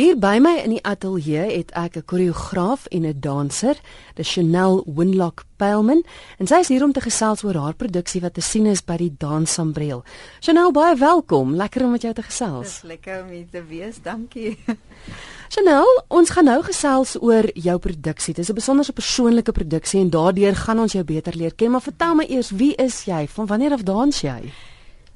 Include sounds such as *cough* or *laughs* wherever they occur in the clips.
Hier by my in die ateljee het ek 'n koreograaf en 'n danser, die Chanel Winlock Peilman, en sy is hier om te gesels oor haar produksie wat te sien is by die Danssambreel. Chanel, baie welkom. Lekker om met jou te gesels. Dis lekker om hier te wees. Dankie. *laughs* Chanel, ons gaan nou gesels oor jou produksie. Dit is 'n besonderse persoonlike produksie en daardeur gaan ons jou beter leer ken, maar vertel my eers, wie is jy? Van wanneer af dans jy?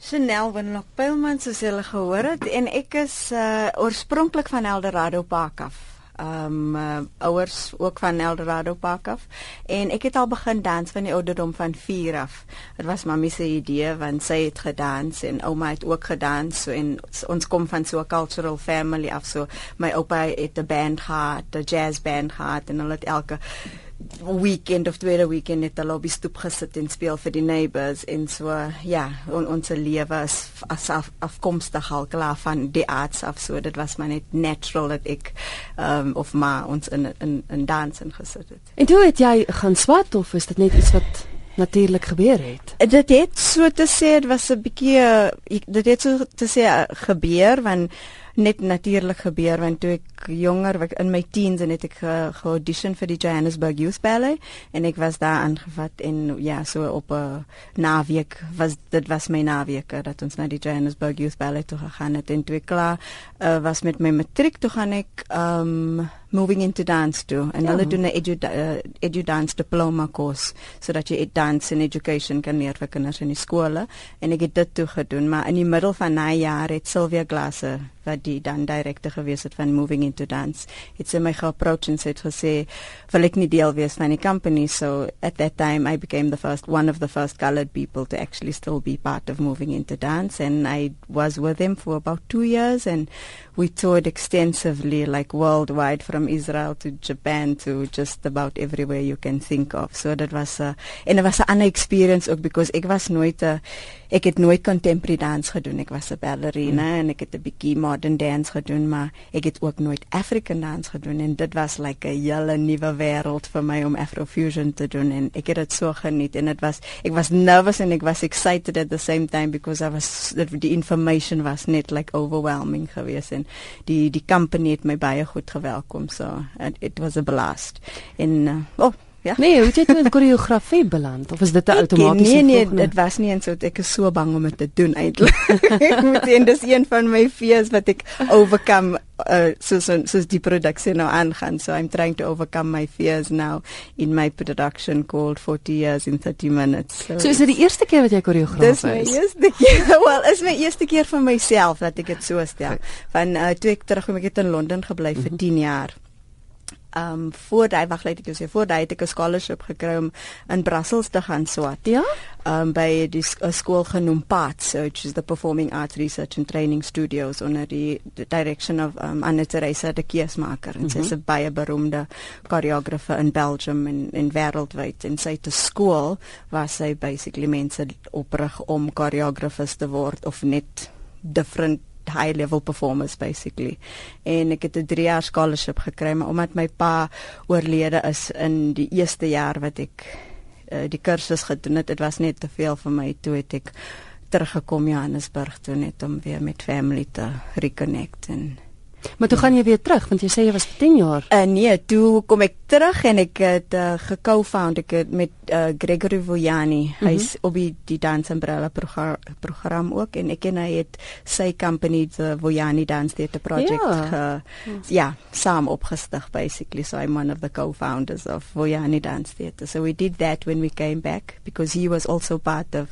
Chanel Winlock Peilman soos jy al gehoor het en ek is uh, oorspronklik van Eldorado Park af. Um uh, ouers ook van Eldorado Park af en ek het al begin dans van die ouderdom van 4 af. Dit was mamma se idee want sy het gedans en ouma het ook gedans so en ons kom van so 'n cultural family af so my oupa het 'n band gehad, 'n jazz band gehad en hulle het elke weekend of tweede weekend het hulle op die stoep gesit en speel vir die neighbors en so ja on, ons lewe is as af, afkomstig al klaar van die arts af so dit was maar net natural dat ek um, of maar ons in in in dansen gesit het. En toe het jy gaan swat of is dit net iets wat natuurlik gebeur het? Dit het so te sê dit was 'n bietjie dit het so te sê gebeur want net natuurlik gebeur want toe ek jonger was in my teens en het ek geaudition vir die Johannesburg Youth Ballet en ek was daar aangevat en ja so op 'n naweek was dit was my naweek dat ons na die Johannesburg Youth Ballet toe gegaan het en toe ek klaar uh, was met my matriek toe gaan ek um moving into dance toe en ja. hulle doen 'n edu, uh, edu dance diploma course sodat jy dance and education kan leer vir kinders in die skole en ek het dit toe gedoen maar in die middel van daai jaar het Sylvia Glasse wat die dan direkte gewees het van moving into dance het sy my geapproach en sê het gesê wil ek nie deel wees van die company so at that time I became the first one of the first colored people to actually still be part of moving into dance. And I was with them for about 2 years and we toured extensively like worldwide from Israel to Japan to just about everywhere you can think of. So that was a en it was 'n ander experience ook because ek was nooit 'n ek het nooit contemporary dance gedoen. Ek was 'n ballerina mm. en ek het 'n bietjie modern dance gedoen maar ek het ook nooit African dance gedoen. En dit was like 'n hele nuwe wêreld vir my om Afrofusion te doen. En ek het dit so geniet. En dit was ek was nervous and ek was excited at the same time because I was the information was net like overwhelming geweest. En die die company het my baie goed gewelkom so it, it was a blast. En uh, oh Ja. Nee, hoe het jy met koreografie beland of is dit 'n outomatiese Nee nee, dit was nie eens so ek is so bang om dit te doen eintlik. *laughs* ek moet sê dis een van my fears wat ek overcome uh, soos soos die produksie nou aangaan. So I'm trying to overcome my fears now in my production called 40 years in 30 minutes. So, so is dit die eerste keer wat jy koreograaf is? Dis my eerste keer. *laughs* well, is my eerste keer vir myself dat ek dit so stel. Van uh, toe ek terugkom ek het in Londen gebly vir 10 mhm. jaar um voor daai wag net ek sê voor daai het ek 'n scholarship gekry om in Brussels te gaan swat. Ja. Um by die skool genoem PATS, which is the Performing Arts Research and Training Studios onder die, direction of um Anne Teresa de Kiesmaker. En mm -hmm. sy is 'n baie beroemde choreographer in Belgium en in wêreldwyd en sy het 'n skool waar sy basically mense oprig om choreographers te word of net different high level performers basically. En ek het 'n 3 jaar scholarship gekry maar omdat my pa oorlede is in die eerste jaar wat ek uh, die kursus gedoen het dit was net te veel vir my. Toe het ek teruggekom Johannesburg toe net om weer met family te reconnect en Maar toe gaan jy weer terug want jy sê jy was 10 jaar. Uh, nee, toe kom ek terug en ek het uh, geco-found ek het met uh, Gregory Vujani. Mm -hmm. Hy's op die, die Dance Umbrella program, program ook en ek en hy het sy company the Vujani Dance Theatre project ja, ge, ja saam opgestig basically. So I'm one of the co-founders of Vujani Dance Theatre. So we did that when we came back because he was also part of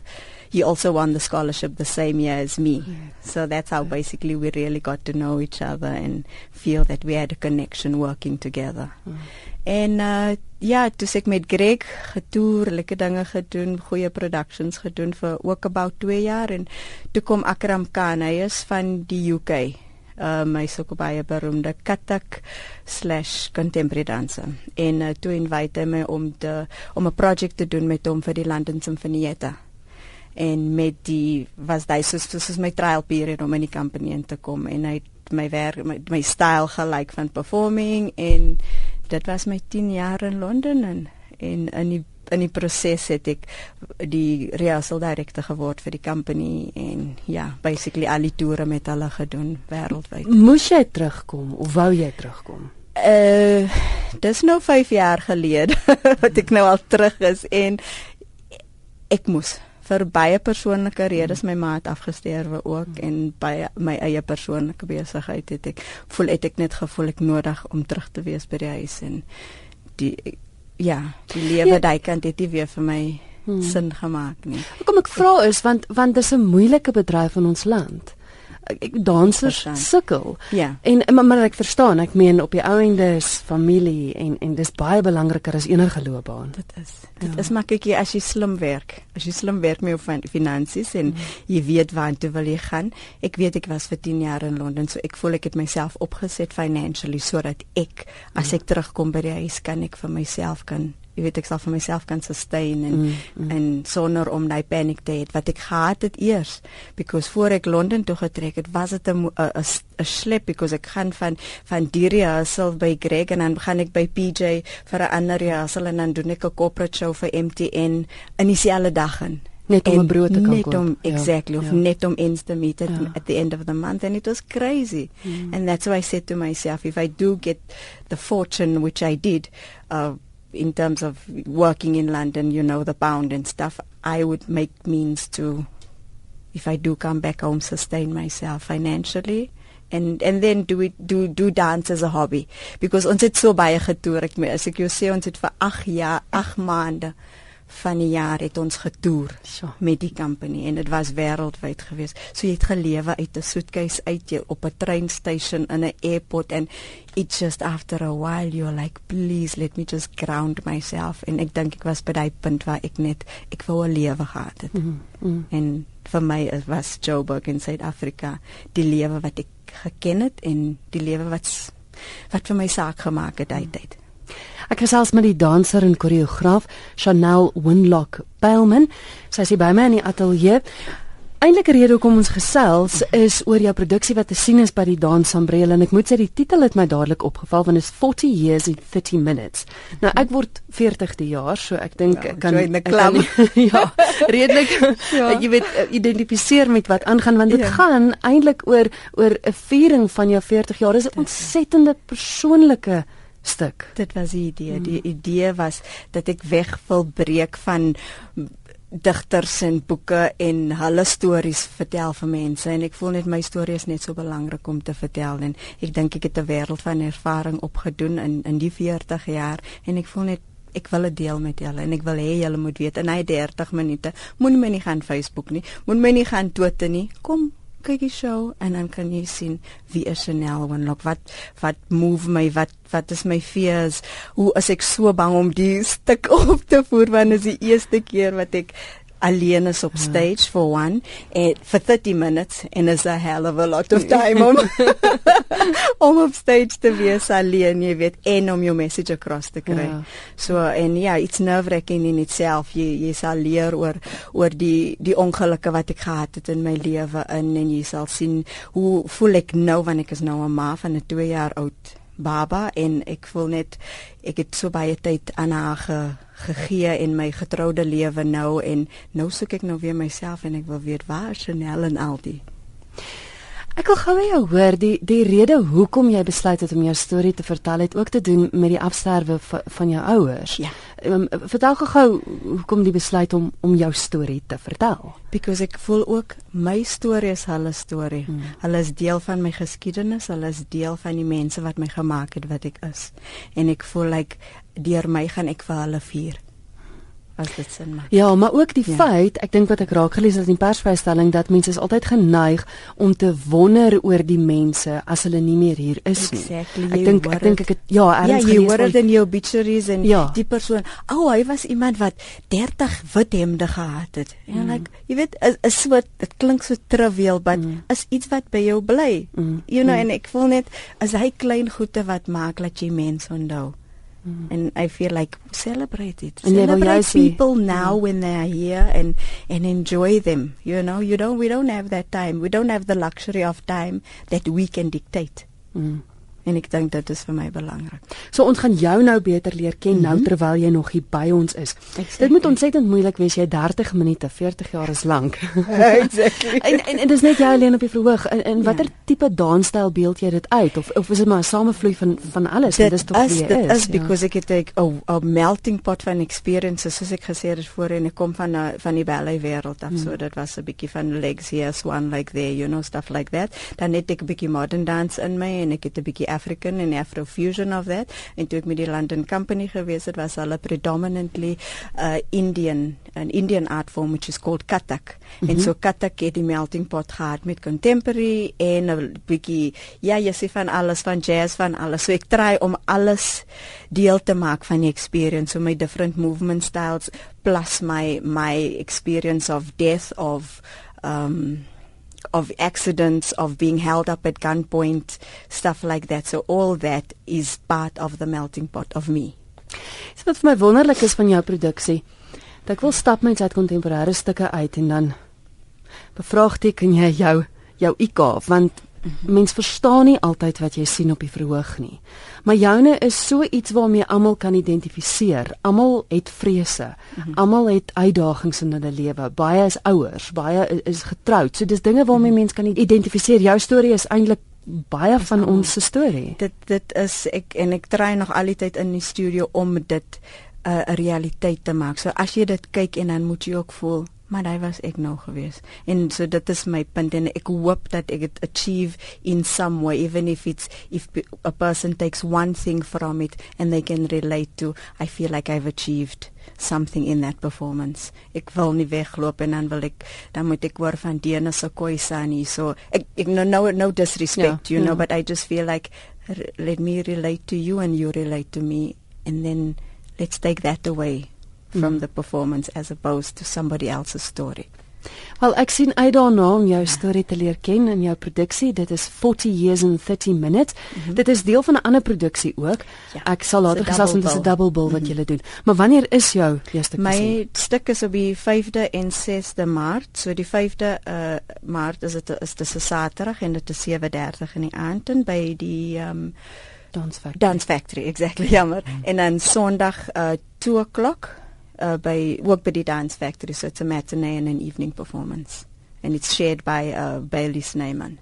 he also won the scholarship the same year as me. So that's how basically we really got to know each other and feel that we had a connection working together. Mm. En uh ja, toe ek met Greg getoer, lekker dinge gedoen, goeie productions gedoen vir ook about 2 jaar en toe kom Akram Khan, hy is van die UK. Uh my soko baie beroemde Katak/contemporary dancer. En uh, toe invite hy my om te om 'n project te doen met hom vir die London Sinfonietta en met die was hy soos soos my trial period om in die company in te kom en hy het my werk my, my styl gelyk van performing en dit was my 10 jaar in Londen en en in die in die proses het ek die rehearsal director geword vir die company en ja, basically al die toere met hulle gedoen wêreldwyd. Moes jy terugkom of wou jy terugkom? Uh dis nou 5 jaar gelede *laughs* wat ek nou al terug is en ek moes vir baie persoonlike redes my ma het afgesterwe ook en by my eie persoonlike besigheid het ek voel het ek net gevoel ek nodig om terug te wees by die huis en die ja, die lewe ja. daai kant het nie weer vir my hmm. sin gemaak nie. Kom ek vra is want want dis 'n moeilike bedryf in ons land dansers sukkel. Ja. En maar, maar ek verstaan, ek meen op die ou ende is familie en en dis baie belangriker as enige loopbaan. Dit is. Dit ja. is maar kykie as jy slim werk. As jy slim werk met jou finansies en mm. jy weet waar jy wil gaan. Ek weet ek was vir 10 jaar in Londen, so ek voel ek het myself opgeset financially sodat ek as mm. ek terugkom by die huis kan ek vir myself kan jy weet ek sal vir myself kan sustain en mm, mm. en sonder om daai paniek te hê wat ek gehad het eers because voor ek Londen toe getrek het was dit 'n 'n slip because ek gaan van van Diria self by Greg en dan gaan ek by PJ vir 'n ander rehearsal en dan doen ek 'n corporate show vir MTN in dieselfde dag in net om 'n brood te kan koop net om ja, exactly of ja. net om ends te meet at, ja. at the end of the month and it was crazy mm. and that's why I said to myself if I do get the fortune which I did uh in terms of working in London, you know, the pound and stuff, I would make means to, if I do come back home, sustain myself financially. And and then do it do do dance as a hobby because ons het so baie getoer ek as ek jou sê ons het vir 8 jaar 8 maande van die jaar het ons getoer so. met die company en dit was wêreldwyd geweest. So jy het gelewe uit 'n suitcase uit jy op 'n treinstation in 'n airport and it just after a while you're like please let me just ground myself en ek dink ek was by daai punt waar ek net ek wou 'n lewe gehad het. Mm -hmm. En vir my was Joburg in Suid-Afrika die lewe wat ek geken het en die lewe wat wat vir my saak gemaak het daai tyd. Ek gesels met die danser en koreograaf Chanel Winlock Pelman. Sy is by my in die ateljee. Eindelike rede hoekom ons gesels is oor jou produksie wat te sien is by die Dance Umbrella en ek moet sê die titel het my dadelik opgeval want dit is 40 years in 30 minutes. Nou ek word 40 die jaar, so ek dink ja, ek kan ek kan *laughs* ja, redelik *laughs* ja. jy weet identifiseer met wat aangaan want dit ja. gaan eintlik oor oor 'n viering van jou 40 jaar. Dit is 'n ontsettende persoonlike stuk. Dit was die idee. Hmm. Die idee was dat ek weg wil breek van digters en boeke en hulle stories vertel vir mense en ek voel net my storie is net so belangrik om te vertel en ek dink ek het 'n wêreld van ervaring opgedoen in in die 40 jaar en ek voel net ek wil dit deel met julle en ek wil hê julle moet weet in hy 30 minute moenie my nie gaan Facebook nie moenie my nie gaan Twitter nie kom kyk die show en dan kan jy sien wie is Chanel Winlock. Wat wat move my wat wat is my fears? Hoe as ek so bang om die stuk *laughs* op te voer? Want is die eerste keer wat ek alleen is op stage for one and for 30 minutes and is a hell of a lot of *laughs* time om *laughs* om op stage te wees alleen jy weet en om jou message across te kry. Ja. So en ja, it's nerve wracking in itself. Jy jy sal leer oor oor die die ongelukke wat ek gehad het in my lewe in en jy sal sien hoe voel ek nou wanneer ek is nou 'n ma van 'n 2 jaar oud baba en ek voel net ek het so baie tyd aan haar ge, gegee in my getroude lewe nou en nou soek ek nou weer myself en ek wil weet waar is Chanel en Aldi Ek wil gou jou hoor die die rede hoekom jy besluit het om jou storie te vertel het ook te doen met die afsterwe van jou ouers. Ja. Um, vertel gou hoekom die besluit om om jou storie te vertel. Because ek voel ook my storie is hulle storie. Hmm. Hulle is deel van my geskiedenis, hulle is deel van die mense wat my gemaak het wat ek is. En ek voel like deur my gaan ek vir hulle vier as dit sin maak. Ja, maar ook die ja. feit, ek dink wat ek raak gelees het in die persvrystelling dat mense is altyd geneig om te wonder oor die mense as hulle nie meer hier is nie. Exactly, ek dink ek dink ek het ja, erns ja, jy hoor dit in jou obituaries en ja. die persoon, o, oh, hy was iemand wat 30 wit hemde gehad het. En mm. like, jy weet, is, is so dit klink so trivial, but mm. is iets wat by jou bly. Mm. You know, mm. en ek voel net as hy klein goede wat maak dat jy mense onthou. Mm. And I feel like celebrate it. And celebrate people now mm. when they are here and and enjoy them. You know, you don't. We don't have that time. We don't have the luxury of time that we can dictate. Mm. En ek dink dit is vir my belangrik. So ons gaan jou nou beter leer ken mm -hmm. nou mhm. terwyl jy nog hier by ons is. Exactly. Dit moet ontsettend moeilik wees jy 30 minute, 40 jaar is lank. *laughs* exactly. en, en en dis net jy alleen op die verhoog. En, en watter ja. tipe dansstyl beeld jy dit uit of of is dit maar 'n samevloei van van alles? Dit is tog wie jy is. Dit is ja. because ek het 'n 'n melting pot van experiences soos ek gesê het voor en ek kom van uh, van die ballet wêreld af. Mm. So dit was 'n bietjie van legs here, swan like there, you know, stuff like that. Dan het ek 'n bietjie modern dance in my en ek het 'n bietjie African en Afrofusion of that. En toe ek met die London Company gewees het, was hulle predominantly uh Indian an Indian art form which is called Kathak. Mm -hmm. En mhm. so Kathak het die melting pot gehad met contemporary en 'n bietjie ja, jy sê van alles van jazz van alles. So ek try om alles deel te maak van die experience, so my different movement styles plus my my experience of death of um of accidents of being held up at gunpoint stuff like that so all that is part of the melting pot of me. Dit wat vir my wonderlik is van jou produksie. Dat ek wil stap met uit kontemporêre stukke uit en dan bevraagteken jy jou jou IK want mens verstaan nie altyd wat jy sien op die verhoog nie. Maar joune is so iets waarmee almal kan identifiseer. Almal het vrese. Mhm. Almal het uitdagings in hulle lewe. Baie is ouers, baie is getroud. So dis dinge waarmee mhm. mens kan identifiseer. Jou storie is eintlik baie van ons se storie. Dit dit is ek en ek try nog al die tyd in die studio om dit uh, 'n uh, realiteit te maak. So as jy dit kyk en dan moet jy ook voel maar hy was ek nou gewees. En so dit is my punt en ek hoop dat ek it achieve in some way even if it's if a person takes one thing from it and they can relate to i feel like i've achieved something in that performance. Ek wil nie wegloop en dan wil ek dan moet ek hoor van Dena se Koisani so ek, ek no, no no disrespect yeah, you yeah. know but i just feel like let me relate to you and you relate to me and then let's take that away from mm. the performance as opposed to somebody else's story. Wel ek sien uit daarna om jou storie te leer ken in jou produksie. Dit is 40 years and 30 minutes. Mm -hmm. Dit is deel van 'n ander produksie ook. Ja, ek sal later gesels met 'n double bill wat mm -hmm. jy doen. Maar wanneer is jou eerste My sien? stuk is op die 5de en 6de Maart. So die 5de uh Maart is dit is dit 'n Saterdag en dit is 7:30 in die aand by die um Dance Factory. Dance Factory, exactly. Jammer. Mm -hmm. En dan Sondag uh 2 o'clock uh, by work by dance factory. So it's a matinee and an evening performance. And it's shared by uh, Bailey Sneyman